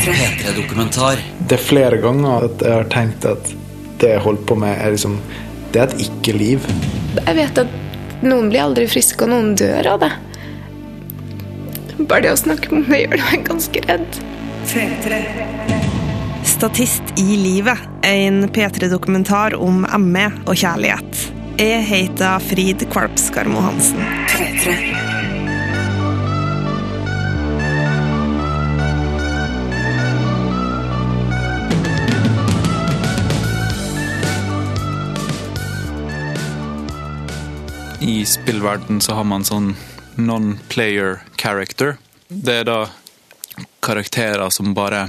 P3-dokumentar. Det er flere ganger at jeg har tenkt at det jeg holder på med, er liksom Det er et ikke-liv. Jeg vet at noen blir aldri friske, og noen dør av det. Bare det å snakke om det gjør meg ganske redd. Statist i livet er en P3-dokumentar om ME og kjærlighet. Jeg heter Frid Kvalpskarmo Hansen. I spillverden så har man sånn non-player character. Det er da karakterer som bare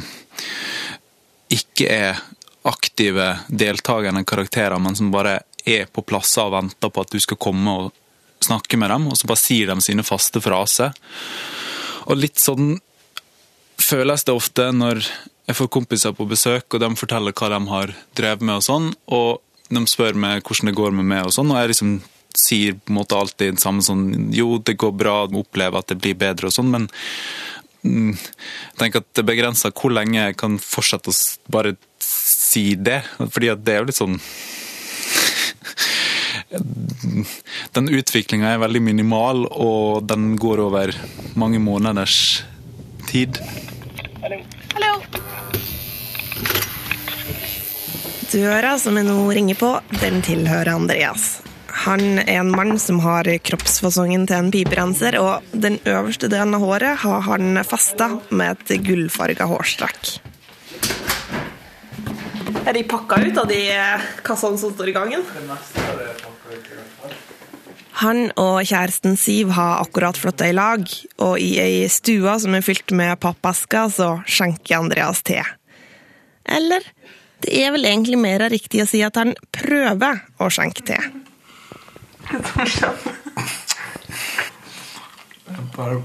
ikke er aktive deltakende karakterer, men som bare er på plasser og venter på at du skal komme og snakke med dem, og så bare sier de sine faste fraser. Og litt sånn føles det ofte når jeg får kompiser på besøk, og de forteller hva de har drevet med og sånn, og de spør meg hvordan det går med meg og sånn, og jeg liksom sier på en måte alltid det samme sånn Jo, det går bra, opplever at det blir bedre og sånn, men mm, jeg tenker at det begrenser hvor lenge jeg kan fortsette å bare si det. Fordi at det er jo litt sånn Den utviklinga er veldig minimal, og den går over mange måneders tid. Døra som jeg nå ringer på, den tilhører Andreas. Han er en mann som har kroppsfasongen til en piperenser, og den øverste delen av håret har han festa med et gullfarga hårstrekk. Er de pakka ut av de kassene som står i gangen? Han og kjæresten Siv har akkurat flytta i lag, og i ei stue som er fylt med pappesker, så skjenker Andreas te. Eller det er vel egentlig mer riktig å si at han prøver å skjenke te. Bare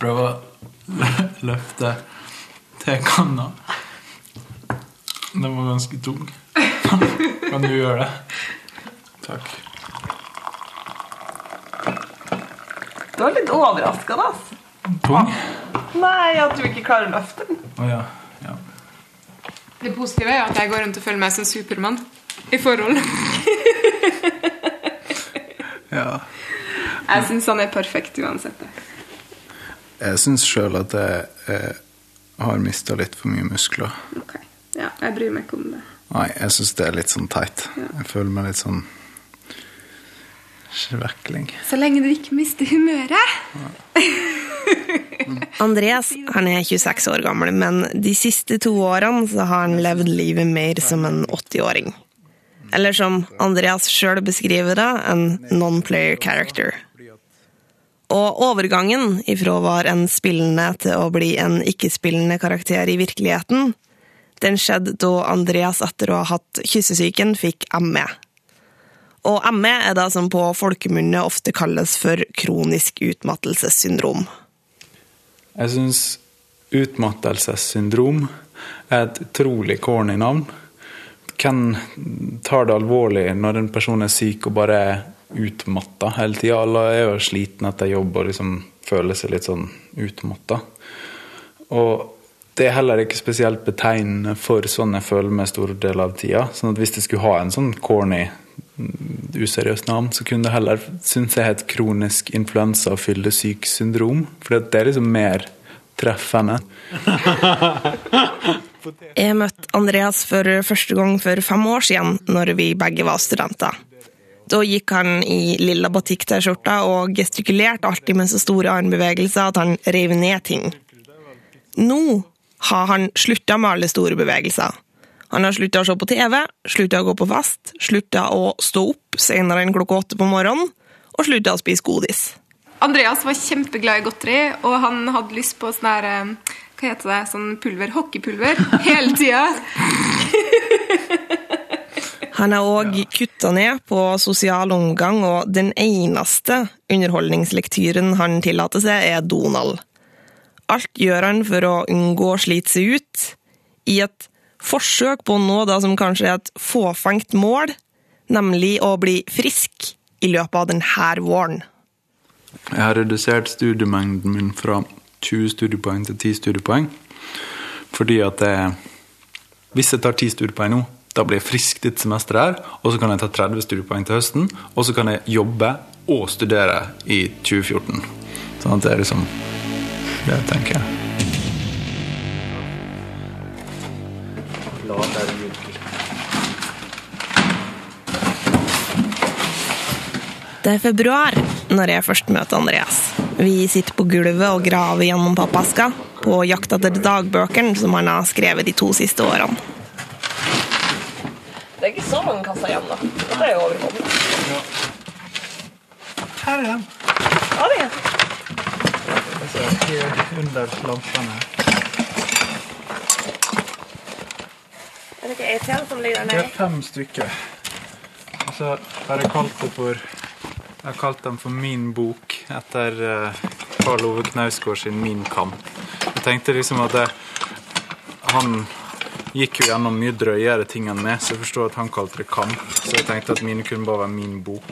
prøve å løfte tekanna. Den var ganske tung. Kan du gjøre det? Takk. Du var litt overraska, da. Tung? Nei, at du ikke klarer å løfte den. Oh, ja. ja. Det positive er at jeg går rundt og føler meg som Supermann i forhold. Ja. Jeg syns han er perfekt uansett. Jeg syns sjøl at jeg, jeg har mista litt for mye muskler. Ok, ja, Jeg bryr meg ikke om det. Nei, jeg syns det er litt sånn teit. Jeg føler meg litt sånn svekling. Så lenge du ikke mister humøret. Andreas han er 26 år gammel, men de siste to årene så har han levd livet mer som en 80-åring. Eller som Andreas sjøl beskriver det, en non-player character. Og overgangen ifra å være en spillende til å bli en ikke-spillende karakter i virkeligheten, den skjedde da Andreas etter å ha hatt kyssesyken fikk ME. Og ME er det som på folkemunne ofte kalles for kronisk utmattelsessyndrom. Jeg syns utmattelsessyndrom er et utrolig corny navn. Hvem tar det alvorlig når en person er syk og bare er utmatta hele tida? Alle er jo slitne etter jobb og liksom føler seg litt sånn utmatta. Og det er heller ikke spesielt betegnende for sånn jeg føler meg store deler av tida. Sånn at hvis jeg skulle ha en sånn corny, useriøs useriøst navn, så kunne det heller, synes jeg, het kronisk influensa- og fyllesyk-syndrom. For det er liksom mer treffende. Jeg møtte Andreas for første gang for fem år siden, når vi begge var studenter. Da gikk han i lilla batikk-T-skjorta og gestikulerte alltid med så store armbevegelser at han rev ned ting. Nå har han slutta med alle store bevegelser. Han har slutta å se på TV, slutta å gå på fest, slutta å stå opp senere enn klokka åtte på morgenen, og slutta å spise godis. Andreas var kjempeglad i godteri, og han hadde lyst på sånn her eh, Hva heter det? Sånn pulver? Hockeypulver. Hele tida. Han har òg kutta ned på sosial omgang, og den eneste underholdningslektyren han tillater seg, er Donald. Alt gjør han for å unngå å slite seg ut, i et forsøk på å nå det som kanskje er et fåfengt mål, nemlig å bli frisk i løpet av denne våren. Jeg har redusert studiemengden min fra 20 studiepoeng til 10 studiepoeng. Fordi at jeg, Hvis jeg tar 10 studiepoeng nå, da blir jeg frisk ditt semester her, og så kan jeg ta 30 studiepoeng til høsten, og så kan jeg jobbe og studere i 2014. Sånn at det er liksom Det tenker jeg. Det er februar når jeg først møter Andreas. Vi sitter på gulvet og graver gjennom pappaska på jakt etter dagbøkene som han har skrevet de to siste årene. Det er ikke så mange kasser igjen, da. Dette er jo overkommelig. Her er den. Ja, det er. Under lampene. Er det ikke ett til som ligger der Det er nede? fem stykker. Og så har jeg kalt det for Jeg har kalt dem for Min bok, etter eh, Karl Ove Knausgård sin Min kamp. Jeg tenkte liksom at det, han gikk jo gjennom mye drøyere ting enn meg, så jeg forstår at han kalte det kamp. Så jeg tenkte at mine kunne bare være min bok.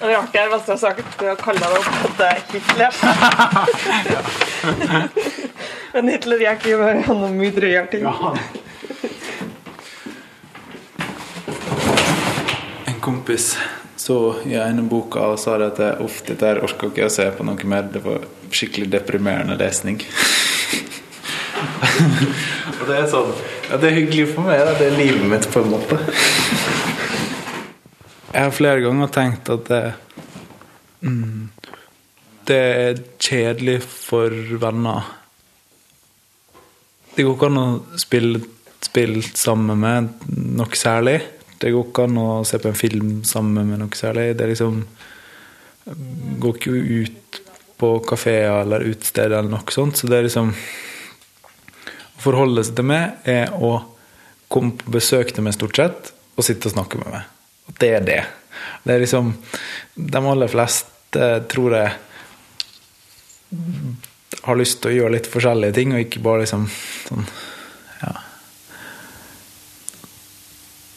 Det er artig hvis du har sagt å kalle deg potte-Hitler. Men Hitler gikk jo gjennom mye drøyere ting. En kompis så i ene boka og sa det at jeg, uff, dette her orker ikke å se på noe mer. Det var skikkelig deprimerende lesning. og det er sånn Ja, det er hyggelig for meg. Da. Det er livet mitt, på en måte. jeg har flere ganger tenkt at det mm, Det er kjedelig for venner. Det går ikke an å spille spill sammen med noe særlig. Det går ikke an å se på en film sammen med noe særlig. Det liksom Går ikke ut på kafeer eller utesteder eller noe sånt. Så det er liksom Å forholde seg til meg er å komme på besøk til meg stort sett og sitte og snakke med meg. Og det er det. Det er liksom De aller fleste, tror jeg, har lyst til å gjøre litt forskjellige ting, og ikke bare liksom sånn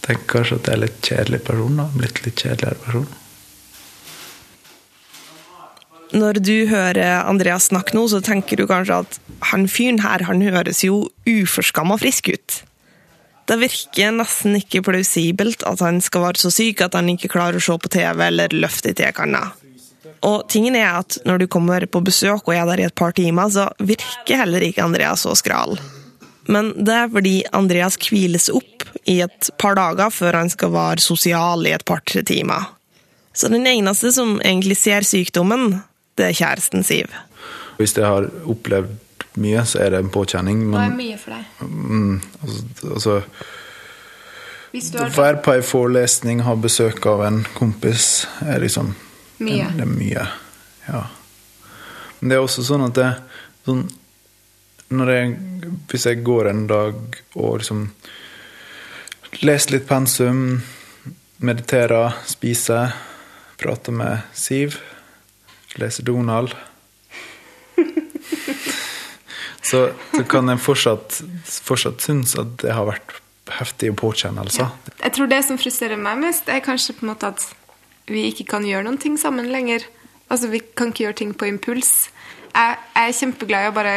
Tenker kanskje at jeg er litt kjedelig person, da. Blitt litt kjedeligere person. Når du hører Andreas snakke nå, så tenker du kanskje at han fyren her, han høres jo uforskamma frisk ut. Det virker nesten ikke plausibelt at han skal være så syk at han ikke klarer å se på TV eller løfte i tekanna. Og tingen er at når du kommer på besøk og er der i et par timer, så virker heller ikke Andreas så skral. Men det er fordi Andreas hviles opp i et par dager før han skal være sosial i et par-tre timer. Så den eneste som egentlig ser sykdommen, det er kjæresten Siv. Hvis jeg har opplevd mye, så er det en påkjenning. Hva er mye for deg? mm, altså, altså Hvis du har være på en forelesning, ha besøk av en kompis, er liksom Mye. Det er mye, ja. Men det er også sånn at det sånn, jeg, Hvis jeg går en dag og liksom leser litt pensum, mediterer, spiser, prater med Siv, leser Donald så, så kan jeg fortsatt, fortsatt synes at det har vært heftige påkjennelser. Jeg tror det som frustrerer meg mest, er kanskje på en måte at vi ikke kan gjøre noen ting sammen lenger. Altså, vi kan ikke gjøre ting på impuls. Jeg, jeg er kjempeglad i å bare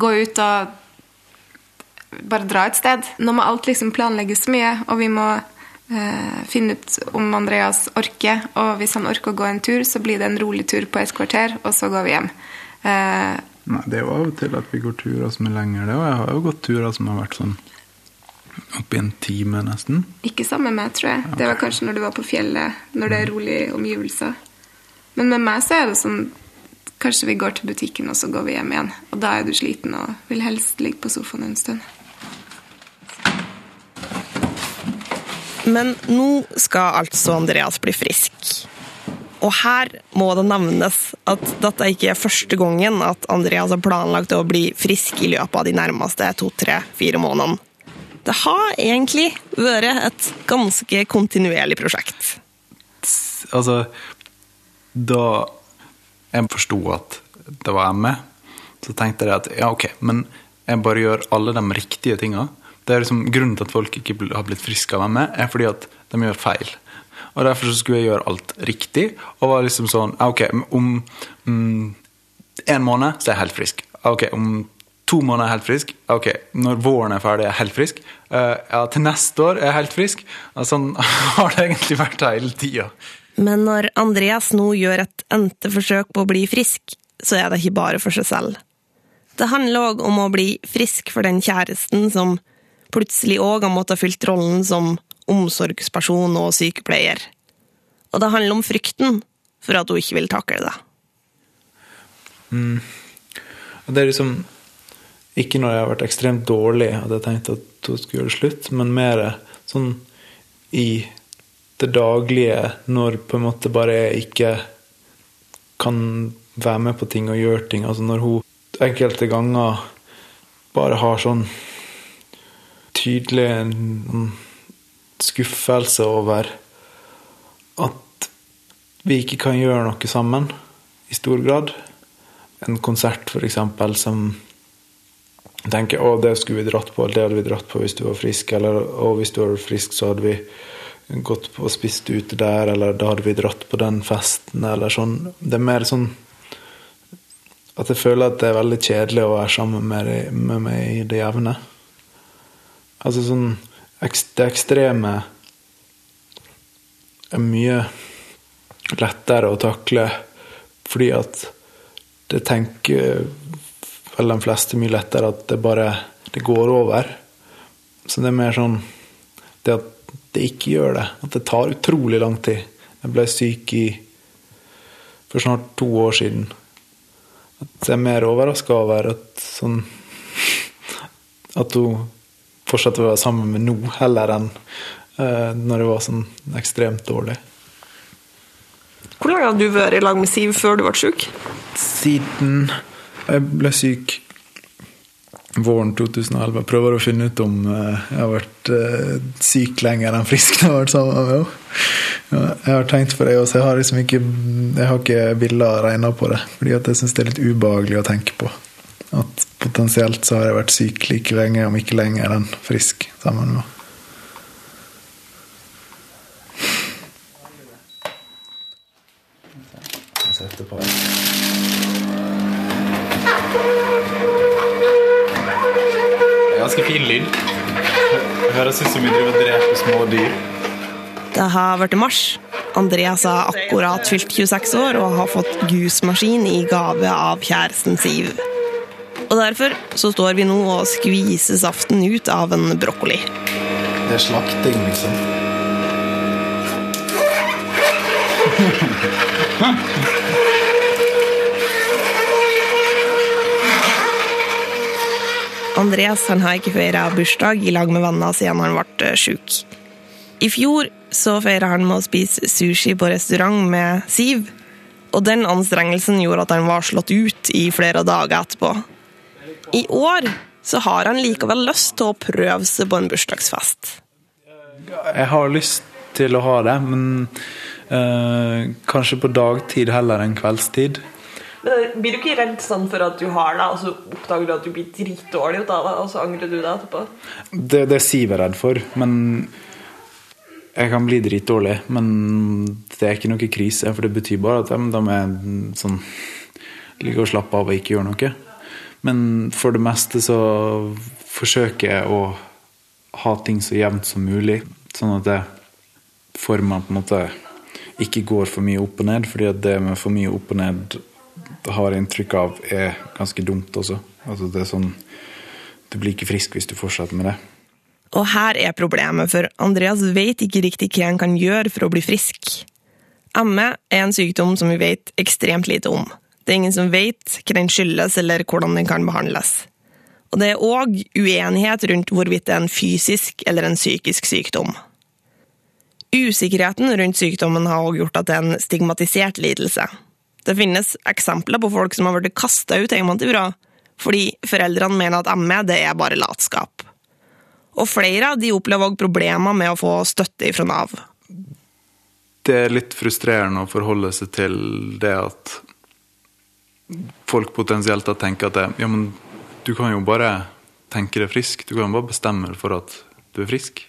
gå ut og bare dra et sted. Nå må alt liksom planlegges mye, og vi må eh, finne ut om Andreas orker. Og hvis han orker å gå en tur, så blir det en rolig tur på et kvarter, og så går vi hjem. Eh, Nei, det er jo av og til at vi går turer som er lengre. Det, og jeg har jo gått turer som har vært sånn oppi en time, nesten. Ikke sammen med meg, tror jeg. Det var kanskje når du var på fjellet, når det er rolige omgivelser. Men med meg så er det sånn Kanskje vi går til butikken, og så går vi hjem igjen. Og da er du sliten og vil helst ligge på sofaen en stund. Men nå skal altså Andreas bli frisk. Og her må det nevnes at dette ikke er første gangen at Andreas har planlagt å bli frisk i løpet av de nærmeste to, tre, fire månedene. Det har egentlig vært et ganske kontinuerlig prosjekt. Altså, da jeg forsto at det var ME, så tenkte jeg at ja, ok, men jeg bare gjør alle de riktige tinga. Liksom Grunnen til at folk ikke har blitt friske av ME, er fordi at de gjør feil. Og derfor så skulle jeg gjøre alt riktig. Og var liksom sånn Ok, om mm, en måned så er jeg helt frisk. Ok, om to måneder er jeg helt frisk. Ok, når våren er ferdig, er jeg helt frisk. Uh, ja, til neste år er jeg helt frisk. Og sånn har det egentlig vært hele tida. Men når Andreas nå gjør et endte forsøk på å bli frisk, så er det ikke bare for seg selv. Det handler òg om å bli frisk for den kjæresten som plutselig òg har måttet fylt rollen som omsorgsperson og sykepleier. Og det handler om frykten for at hun ikke vil takle det. Mm. Det er liksom ikke når jeg har vært ekstremt dårlig at jeg tenkte at hun skulle gjøre det slutt, men mer sånn i det daglige, når på en måte bare jeg ikke kan være med på ting og gjøre ting. Altså når hun enkelte ganger bare har sånn tydelig skuffelse over at vi ikke kan gjøre noe sammen i stor grad. En konsert, f.eks., som tenker å, det skulle vi dratt på, det hadde vi dratt på hvis du var frisk, eller å, hvis du var frisk, så hadde vi gått og spist ute der, eller da hadde vi dratt på den festen, eller sånn. Det er mer sånn at jeg føler at det er veldig kjedelig å være sammen med, med meg i det jevne. Altså sånn Det ekstreme er mye lettere å takle fordi at det tenker vel de fleste mye lettere at det bare det går over. Så det er mer sånn det at det ikke gjør det. At det tar utrolig lang tid. Jeg ble syk i for snart to år siden. At jeg er mer overraska over at sånn At hun fortsatte å være sammen med nå, heller enn uh, når det var sånn ekstremt dårlig. Hvor lenge hadde du vært i lag med Siv før du ble syk? Siden jeg ble syk våren 2011. Jeg prøver å finne ut om uh, jeg har vært uh, syk lenger enn frisk jeg har vært sammen med henne. Jeg har tenkt på det også. Jeg har liksom ikke Jeg har ikke villet regne på det. Fordi at jeg syns det er litt ubehagelig å tenke på. At potensielt så har jeg vært syk like lenge, om ikke lenger, enn frisk sammen med henne. Sette på. Ganske fin lyd. Det høres ut som vi driver og dreper små dyr. Det har vært mars. Andreas har akkurat fylt 26 år og har fått Goose-maskin i gave av kjæresten Siv. Og derfor så står vi nå og skviser saften ut av en brokkoli. Det er slakting, liksom. Andreas har ikke feira bursdag i lag med venner siden han ble eh, sjuk. I fjor så feira han med å spise sushi på restaurant med Siv, og den anstrengelsen gjorde at han var slått ut i flere dager etterpå. I år så har han likevel lyst til å prøve seg på en bursdagsfest. Jeg har lyst til å ha det, men øh, kanskje på dagtid heller enn kveldstid. Men Blir du ikke redd sånn for at du har det, og så oppdager du at du blir dritdårlig av det, og så angrer du deg etterpå? Det, det er Siv er redd for, men jeg kan bli dritdårlig. Men det er ikke noe krise, for det betyr bare at de, er sånn Liker å slappe av og ikke gjøre noe. Men for det meste så forsøker jeg å ha ting så jevnt som mulig, sånn at det formen på en måte ikke går for mye opp og ned, fordi at det med for mye opp og ned har inntrykk av er ganske dumt også. Altså det er sånn Du blir ikke frisk hvis du fortsetter med det. Og her er problemet, for Andreas vet ikke riktig hva han kan gjøre for å bli frisk. ME er en sykdom som vi vet ekstremt lite om. Det er ingen som vet hva den skyldes eller hvordan den kan behandles. Og det er òg uenighet rundt hvorvidt det er en fysisk eller en psykisk sykdom. Usikkerheten rundt sykdommen har òg gjort at det er en stigmatisert lidelse. Det finnes eksempler på folk som har blitt kasta ut hjemmefra fordi foreldrene mener at ME det er bare latskap. Og flere de opplever òg problemer med å få støtte fra Nav. Det er litt frustrerende å forholde seg til det at folk potensielt har tenker at det, ja, men du kan jo bare tenke deg frisk. Du kan jo bare bestemme deg for at du er frisk.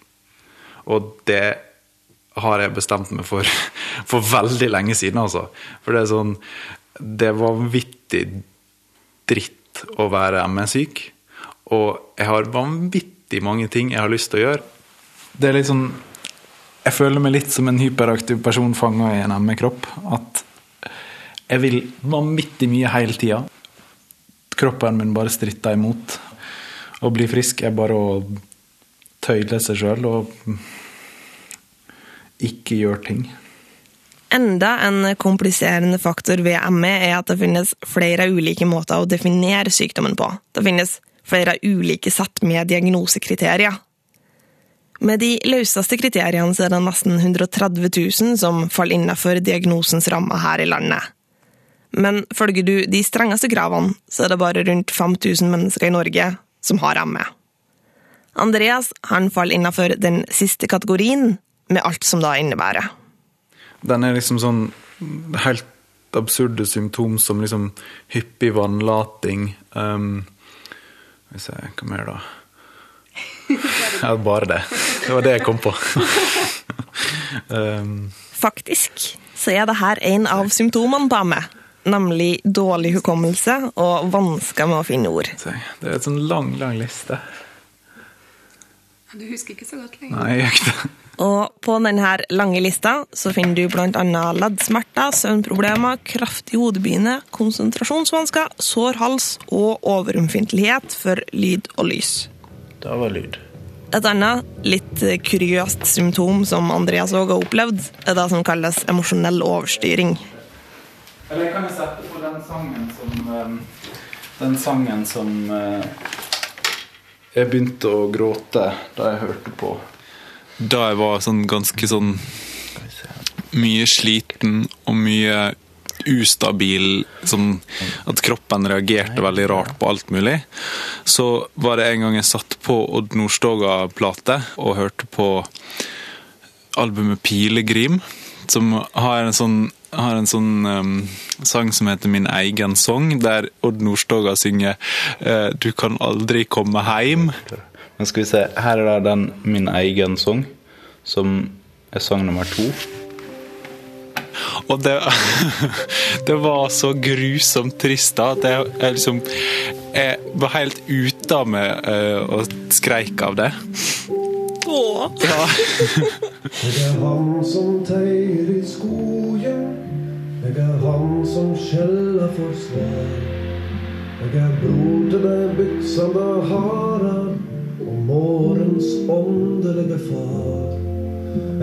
Og det har jeg bestemt meg for for veldig lenge siden, altså. For det er sånn Det er vanvittig dritt å være ME-syk. Og jeg har vanvittig mange ting jeg har lyst til å gjøre. Det er litt sånn Jeg føler meg litt som en hyperaktiv person fanga i en ME-kropp. At jeg vil vanvittig mye hele tida. Kroppen min bare stritter imot. Å bli frisk er bare å tøyle seg sjøl og ikke gjøre ting. Enda en kompliserende faktor ved ME er at det finnes flere ulike måter å definere sykdommen på. Det finnes flere ulike sett med diagnosekriterier. Med de løseste kriteriene er det nesten 130 000 som faller innenfor diagnosens rammer her i landet. Men følger du de strengeste kravene, så er det bare rundt 5000 mennesker i Norge som har ME. Andreas han faller innenfor den siste kategorien, med alt som da innebærer. Den er liksom sånn helt absurde symptom som liksom hyppig vannlating um, Skal vi se, hva mer da? Ja, bare det. Det var det jeg kom på. um, Faktisk så er det her en av symptomene på meg. nemlig dårlig hukommelse og vansker med å finne ord. det er en sånn lang, lang liste. Du husker ikke så godt lenger. Nei, jeg gjør ikke det. Og på denne lange lista så finner du annet leddsmerter, søvnproblemer, kraftig hodebine, konsentrasjonsvansker, sår hals og overømfintlighet for lyd og lys. Det var lyd. Et annet, litt kuriøst symptom som Andreas òg har opplevd, er det som kalles emosjonell overstyring. Eller kan jo sette på den sangen som um, Den sangen som uh, Jeg begynte å gråte da jeg hørte på. Da jeg var sånn ganske sånn mye sliten og mye ustabil, sånn at kroppen reagerte veldig rart på alt mulig, så var det en gang jeg satt på Odd Nordstoga-plate og hørte på albumet 'Pilegrim', som har en sånn har en sånn um, sang som heter 'Min egen sang', der Odd Nordstoga synger uh, 'Du kan aldri komme heim'. Men skal vi se, her er da den Min egen sang, som er sang nummer to. Og det, det var så grusomt trist da, at jeg, jeg liksom Jeg var helt ute av meg uh, og skreik av det. Åh. Ja. det er han som teier i skogen. Jeg er han som skjeller for svar. Jeg er bror til deg byksende Harald og morgens åndelige far.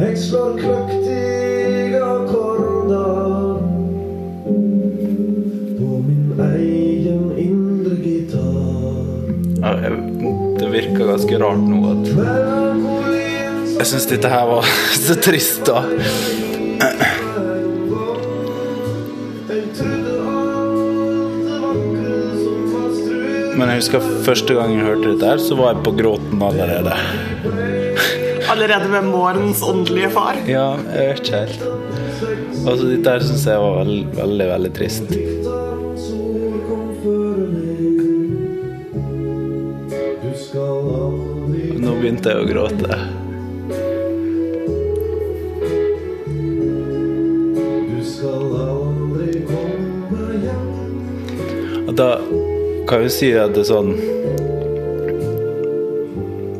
Jeg slår kløktige akkorder på min egen indre gitar. Det virker ganske rart nå at Jeg syns dette her var så trist, da. Men jeg husker første gang jeg hørte dette, her, så var jeg på gråten allerede. Allerede med morgens åndelige far. Ja, jeg vet ikke helt. Altså, dette her syns jeg var veldig, veldig, veldig trist. Nå begynte jeg å gråte. Og da kan jo si at det er sånn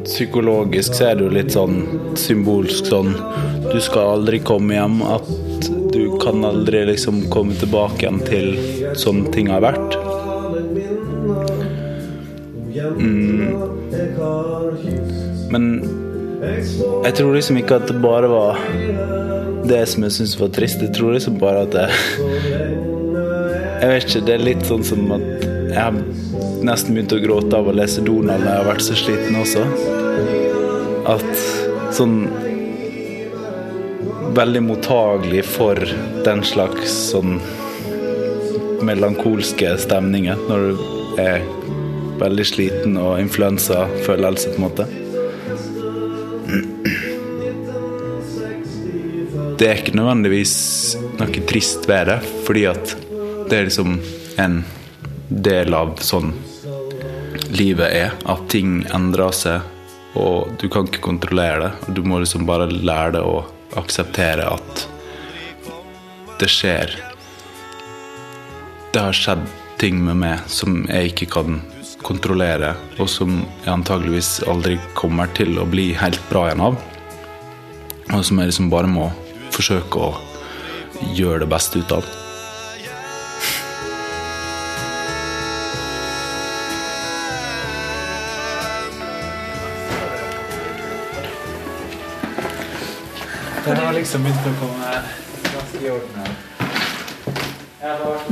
Psykologisk så er det jo litt sånn symbolsk sånn Du skal aldri komme hjem. At du kan aldri liksom komme tilbake igjen til sånn ting har vært. Mm. Men jeg tror liksom ikke at det bare var det som jeg syntes var trist. Jeg tror liksom bare at det Jeg vet ikke, det er litt sånn som at jeg har nesten begynt å gråte av å lese Donald når jeg har vært så sliten også. At sånn Veldig mottagelig for den slags sånn melankolske stemninger når du er veldig sliten og influensafølelse, på en måte. Det er ikke nødvendigvis noe trist ved det, fordi at det er liksom en del av sånn livet er. At ting endrer seg, og du kan ikke kontrollere det. Du må liksom bare lære det å akseptere at det skjer Det har skjedd ting med meg som jeg ikke kan kontrollere, og som jeg antageligvis aldri kommer til å bli helt bra igjen av. Og som jeg liksom bare må forsøke å gjøre det beste ut av. liksom begynt å komme ganske i orden her.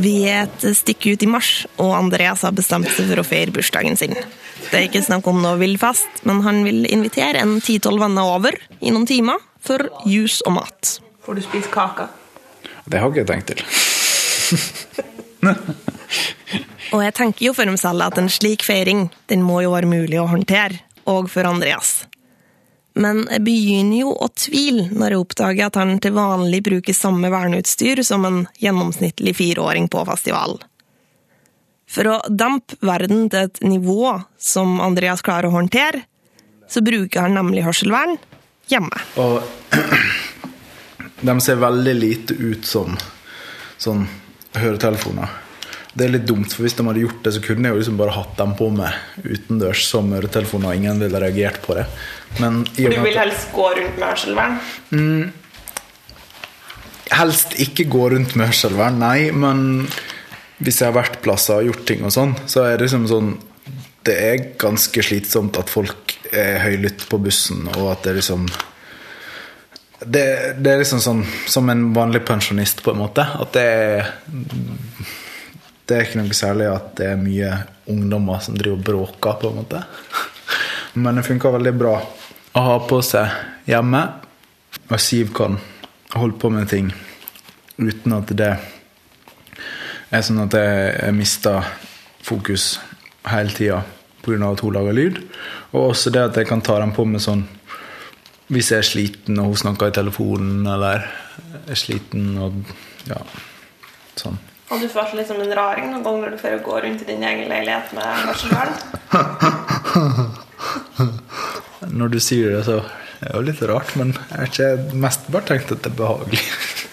Vi er et stykke ut i mars, og Andreas har bestemt seg for å feire bursdagen sin. Det er ikke snakk om noe villfest, men han vil invitere en ti-tolv venner over i noen timer for jus og mat. Får du spise kake? Det har ikke jeg tenkt til. Og jeg tenker jo for meg selv at en slik feiring, den må jo være mulig å håndtere, og for Andreas. Men jeg begynner jo å tvile når jeg oppdager at han til vanlig bruker samme verneutstyr som en gjennomsnittlig fireåring på festival. For å dempe verden til et nivå som Andreas klarer å håndtere, så bruker han nemlig hørselvern hjemme. Og de ser veldig lite ut som sånn høretelefoner. Det er litt dumt, for hvis de hadde gjort det, så kunne jeg jo liksom bare hatt dem på meg utendørs som øretelefoner, og ingen ville reagert på det. Men og med at helst gå rundt med hørselvern? Helst ikke gå rundt med hørselvern, nei, men hvis jeg har vært plasser og gjort ting og sånn, så er det liksom sånn Det er ganske slitsomt at folk er høylytte på bussen, og at det liksom det, det er liksom sånn som en vanlig pensjonist, på en måte. At det er Det er ikke noe særlig at det er mye ungdommer som driver og bråker, på en måte. Men det funker veldig bra å ha på seg hjemme. Og Siv kan holde på med ting uten at det er sånn at jeg mister fokus hele tida pga. at hun lager lyd. Og også det at jeg kan ta dem på med sånn hvis jeg er sliten og hun snakker i telefonen, eller er sliten og ja, sånn. Og du føler litt som en raring noen ganger du får gå rundt i din egen leilighet med hørselvern? Når du sier det, så er det jo litt rart, men jeg har ikke mest bare tenkt at det er behagelig.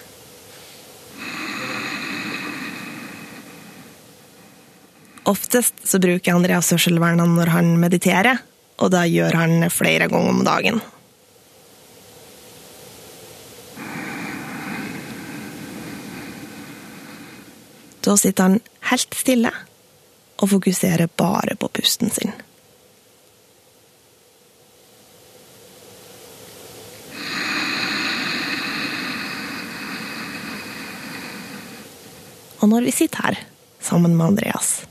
Oftest så bruker Andreas hørselvernene når han mediterer, og da gjør han flere ganger om dagen. Da sitter han helt stille og fokuserer bare på pusten sin. Og når vi sitter her sammen med Andreas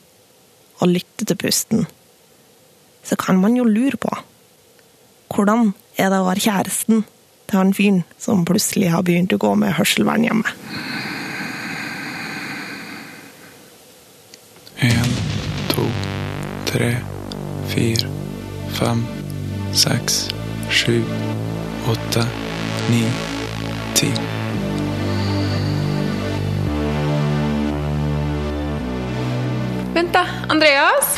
og lytter til pusten, så kan man jo lure på hvordan er det å være kjæresten til han fyren som plutselig har begynt å gå med hørselvern hjemme? Tre, fire, fem, seks, sju, åtte, ni, ti. Vent, da. Andreas?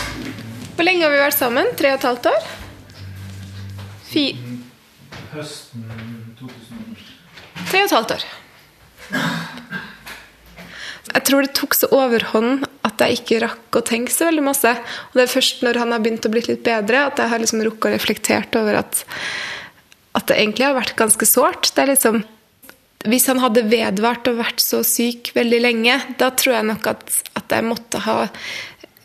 Hvor lenge har vi vært sammen? Tre og et halvt år? Fi... Høsten 2000 Tre og et halvt år. Jeg tror det tok så overhånd jeg ikke rakk å tenke så veldig masse. Og det er først når han har begynt å bli litt bedre, at jeg har liksom rukket å reflektert over at, at det egentlig har vært ganske sårt. Det er liksom Hvis han hadde vedvart og vært så syk veldig lenge, da tror jeg nok at, at jeg måtte ha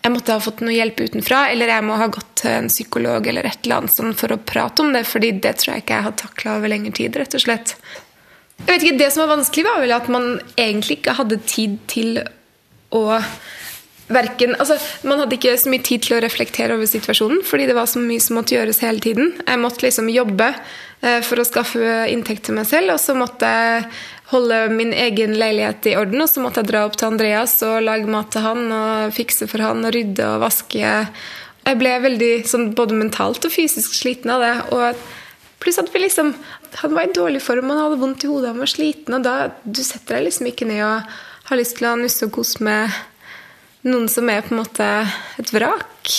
jeg måtte ha fått noe hjelp utenfra, eller jeg må ha gått til en psykolog eller et eller annet sånn for å prate om det, fordi det tror jeg ikke jeg har takla over lengre tid, rett og slett. Jeg vet ikke, Det som var vanskelig, var vel at man egentlig ikke hadde tid til å verken, altså, Man hadde ikke så mye tid til å reflektere over situasjonen, fordi det var så mye som måtte gjøres hele tiden. Jeg måtte liksom jobbe eh, for å skaffe inntekt til meg selv, og så måtte jeg holde min egen leilighet i orden, og så måtte jeg dra opp til Andreas og lage mat til han og fikse for han og rydde og vaske. Jeg ble veldig sånn, både mentalt og fysisk sliten av det. og Pluss at vi liksom, han var i dårlig form, han hadde vondt i hodet, han var sliten. Og da du setter deg liksom ikke ned og har lyst til å nusse og kose med noen som er på en måte et vrak.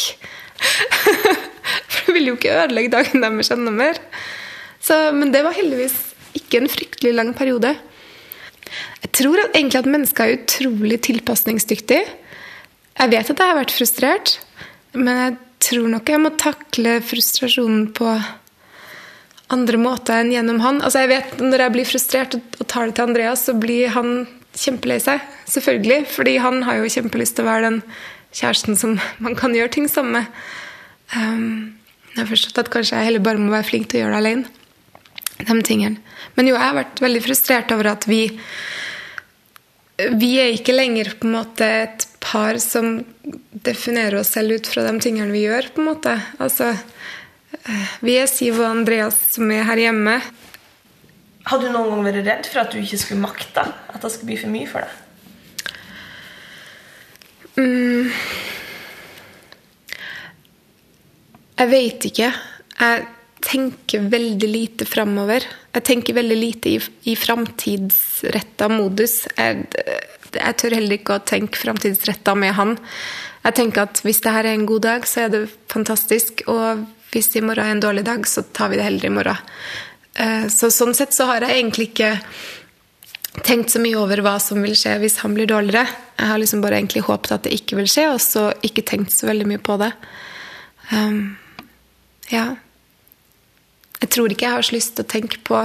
For du vil jo ikke ødelegge dagen deres enda mer. Så, men det var heldigvis ikke en fryktelig lang periode. Jeg tror at, egentlig at mennesker er utrolig tilpasningsdyktige. Jeg vet at jeg har vært frustrert, men jeg tror nok jeg må takle frustrasjonen på andre måter enn gjennom han. Altså jeg vet Når jeg blir frustrert og tar det til Andreas, så blir han kjempelei seg. Selvfølgelig. Fordi han har jo kjempelyst til å være den kjæresten som man kan gjøre ting sammen med. Um, jeg har forstått at kanskje jeg heller bare må være flink til å gjøre det alene. De tingene. Men jo, jeg har vært veldig frustrert over at vi vi er ikke lenger på en måte et par som definerer oss selv ut fra de tingene vi gjør. på en måte. Altså, eh, vi er Siv og Andreas som er her hjemme. Har du noen gang vært redd for at du ikke skulle makte? At det skulle bli for mye for deg? Jeg vet ikke. Jeg tenker veldig lite framover. Jeg tenker veldig lite i, i framtidsretta modus. Jeg, jeg tør heller ikke å tenke framtidsretta med han. Jeg tenker at hvis det her er en god dag, så er det fantastisk. Og hvis i morgen er en dårlig dag, så tar vi det heller i morgen. Eh, Så sånn sett så har jeg egentlig ikke tenkt så mye over hva som vil skje hvis han blir dårligere. Jeg har liksom bare egentlig håpet at det ikke vil skje, og så ikke tenkt så veldig mye på det. Um, ja. Jeg tror ikke jeg har så lyst til å tenke på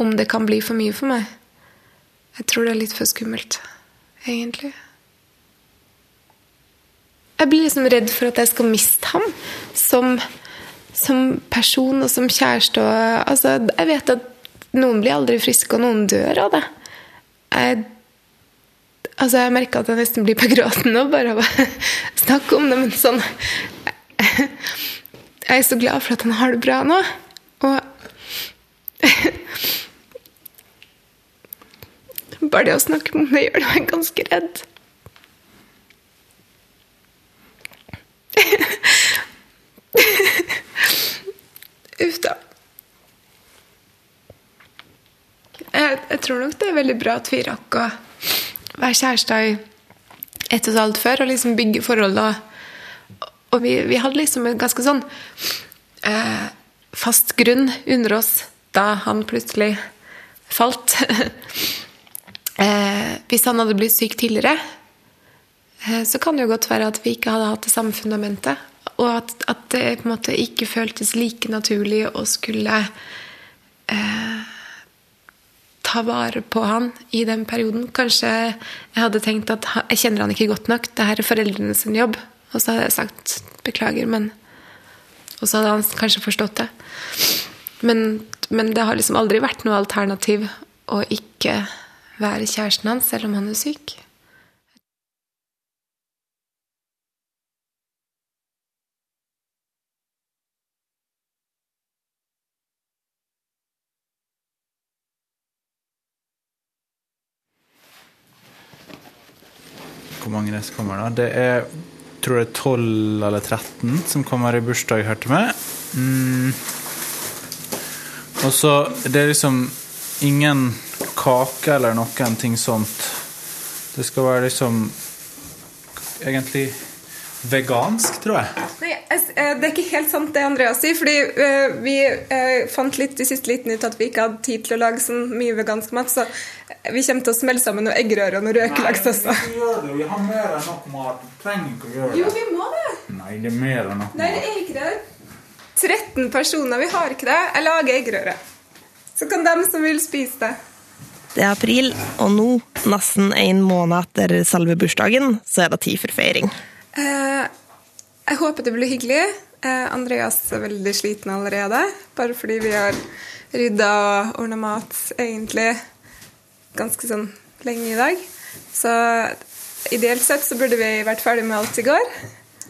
om det kan bli for mye for meg. Jeg tror det er litt for skummelt, egentlig. Jeg blir liksom redd for at jeg skal miste ham som, som person og som kjæreste. Og, altså, jeg vet at noen blir aldri friske, og noen dør av det. Jeg, altså, jeg merker at jeg nesten blir på gråten nå bare av å snakke om det, men sånn Jeg er så glad for at han har det bra nå. Og Bare det å snakke om det gjør meg ganske redd. Uff da. Jeg, jeg tror nok det er veldig bra at vi rakk å være kjærester i ett og et halvt før, og liksom bygge forhold. Og, og vi, vi hadde liksom en ganske sånn eh, fast grunn under oss da han plutselig falt. eh, hvis han hadde blitt syk tidligere, eh, så kan det jo godt være at vi ikke hadde hatt det samme fundamentet. Og at, at det på en måte ikke føltes like naturlig å skulle eh, ta vare på han i den perioden. Kanskje jeg hadde tenkt at jeg kjenner han ikke godt nok, det her er foreldrene sin jobb. Og så hadde jeg sagt beklager, men Og så hadde han kanskje forstått det. Men, men det har liksom aldri vært noe alternativ å ikke være kjæresten hans selv om han er syk. Hvor mange det som kommer, da? Det er tror det er 12 eller 13 som kommer i bursdag her til meg. Mm. Og så Det er liksom ingen kake eller noen ting sånt. Det skal være liksom egentlig vegansk, tror jeg. Nei, eh, Det er ikke helt sant det Andreas sier. fordi eh, Vi eh, fant litt i siste liten ut at vi ikke hadde tid til å lage så mye vegansk mat. Så vi kommer til å smelle sammen noe eggerøre og noe røkelaks også. Vi gjør det. Vi har mer enn nok mat. Vi Trenger ikke å gjøre det. Jo, vi må det. Nei, det er mer enn nok Nei, det er ikke det. 13 personer. Vi har ikke det. Jeg lager eggerøre. Så kan dem som vil spise det. Det er april, og nå, nesten en måned etter selve bursdagen, så er det tid for feiring. Eh, jeg håper det blir hyggelig. Eh, Andreas er veldig sliten allerede, bare fordi vi har rydda og ordna mat egentlig ganske sånn lenge i dag. Så ideelt sett så burde vi vært ferdig med alt i går,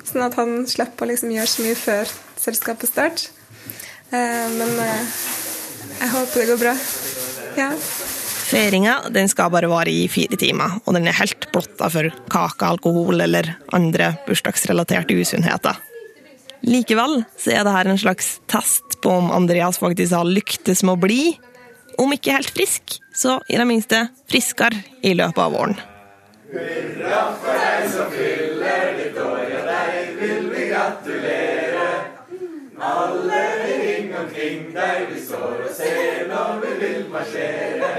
sånn at han slipper å liksom gjøre så mye før selskapet start. Eh, men eh, jeg håper det går bra. Ja. Feiringa den skal bare vare i fire timer, og den er helt blotta for kake, alkohol eller andre bursdagsrelaterte usunnheter. Likevel så er det her en slags test på om Andreas faktisk har lyktes med å bli, om ikke helt frisk, så i det minste friskere i løpet av våren. Hurra for deg som fyller ditt år, ja, deg vil vi gratulere. Alle vi ring omkring deg, vi står og ser når vi vil marsjere.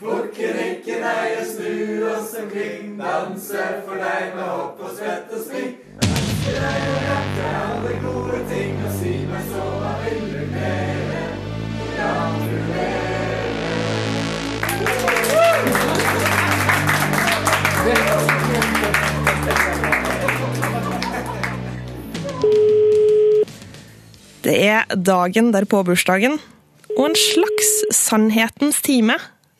Bukken ikke nei og snu oss omkring, danse for deg med hopp og svett og sving. Ønsker deg å hjerte alle gode ting og si meg så hva vil du mere? Gratulere. Det er dagen derpå bursdagen, og en slags sannhetens time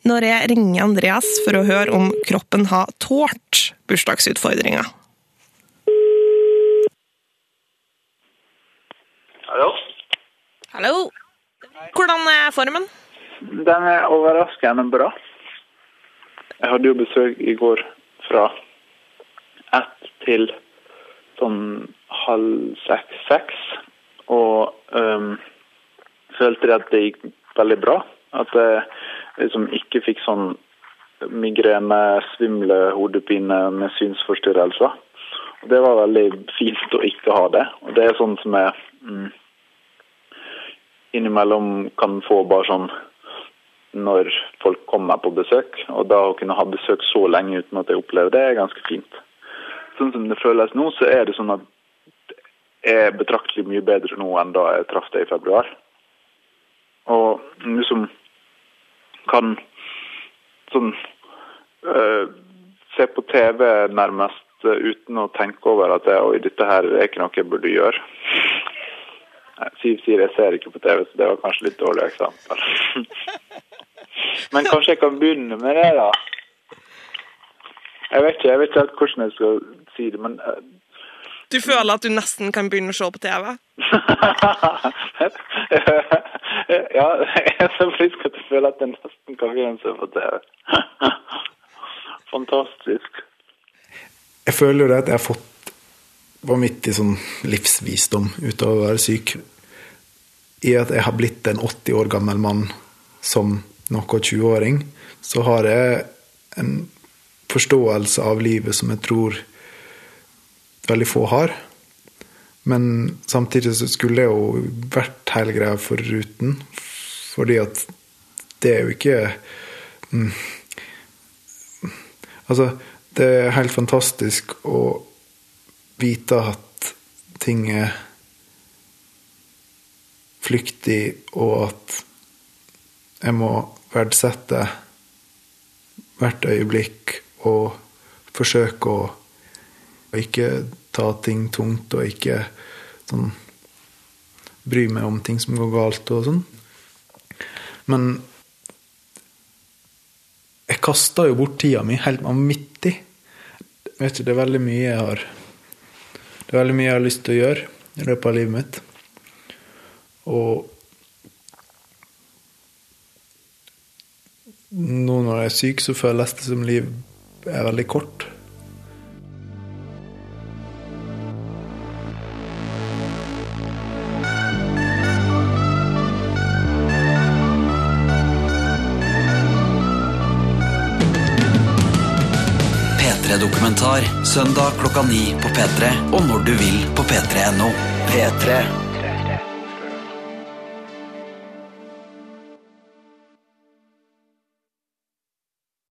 når jeg ringer Andreas for å høre om kroppen har tålt bursdagsutfordringa. Hallo? Hallo! Hvordan er formen? Den er overraskende bra. Jeg hadde jo besøk i går fra ett til sånn halv seks-seks. Og um, følte at det gikk veldig bra. At jeg liksom ikke fikk sånn migrene, svimle, hodepine med synsforstyrrelser. Og det var veldig fint å ikke ha det. Og det er sånn som jeg mm, innimellom kan få bare sånn når folk kommer på besøk. Og da å kunne ha besøk så lenge uten at jeg opplever det, er ganske fint. Sånn som det føles nå, så er det sånn at det er betraktelig mye bedre nå enn da jeg traff deg i februar. Og liksom kan sånn øh, se på TV nærmest uten å tenke over at jeg, Oi, dette her er ikke noe jeg burde gjøre. Siv sier jeg ser ikke på TV, så det var kanskje litt dårlig eksempel. Men kanskje jeg kan begynne med det, da. Jeg vet ikke, jeg vet ikke helt hvordan jeg skal si det, men øh, Du føler at du nesten kan begynne å se på TV? ja, jeg er så frisk at jeg føler at jeg nesten kan begynne å se på TV. Fantastisk. Jeg føler jo det at jeg har fått vanvittig sånn livsvisdom ut av å være syk. I at jeg har blitt en 80 år gammel mann som noe 20-åring, så har jeg en forståelse av livet som jeg tror veldig få har. Men samtidig så skulle jeg jo vært hele greia foruten. Fordi at det er jo ikke mm, Altså, det er helt fantastisk å vite at ting er flyktig, og at jeg må verdsette hvert øyeblikk og forsøke å ikke ta ting tungt og ikke sånn bry meg om ting som går galt og sånn. Men jeg kasta jo bort tida mi helt vanvittig. Vet du, det er veldig mye jeg har Det er veldig mye jeg har lyst til å gjøre i løpet av livet mitt. Og nå når jeg er syk, så føles det som liv er veldig kort. P3-dokumentar søndag klokka ni på P3 og når du vil på p3.no. P3.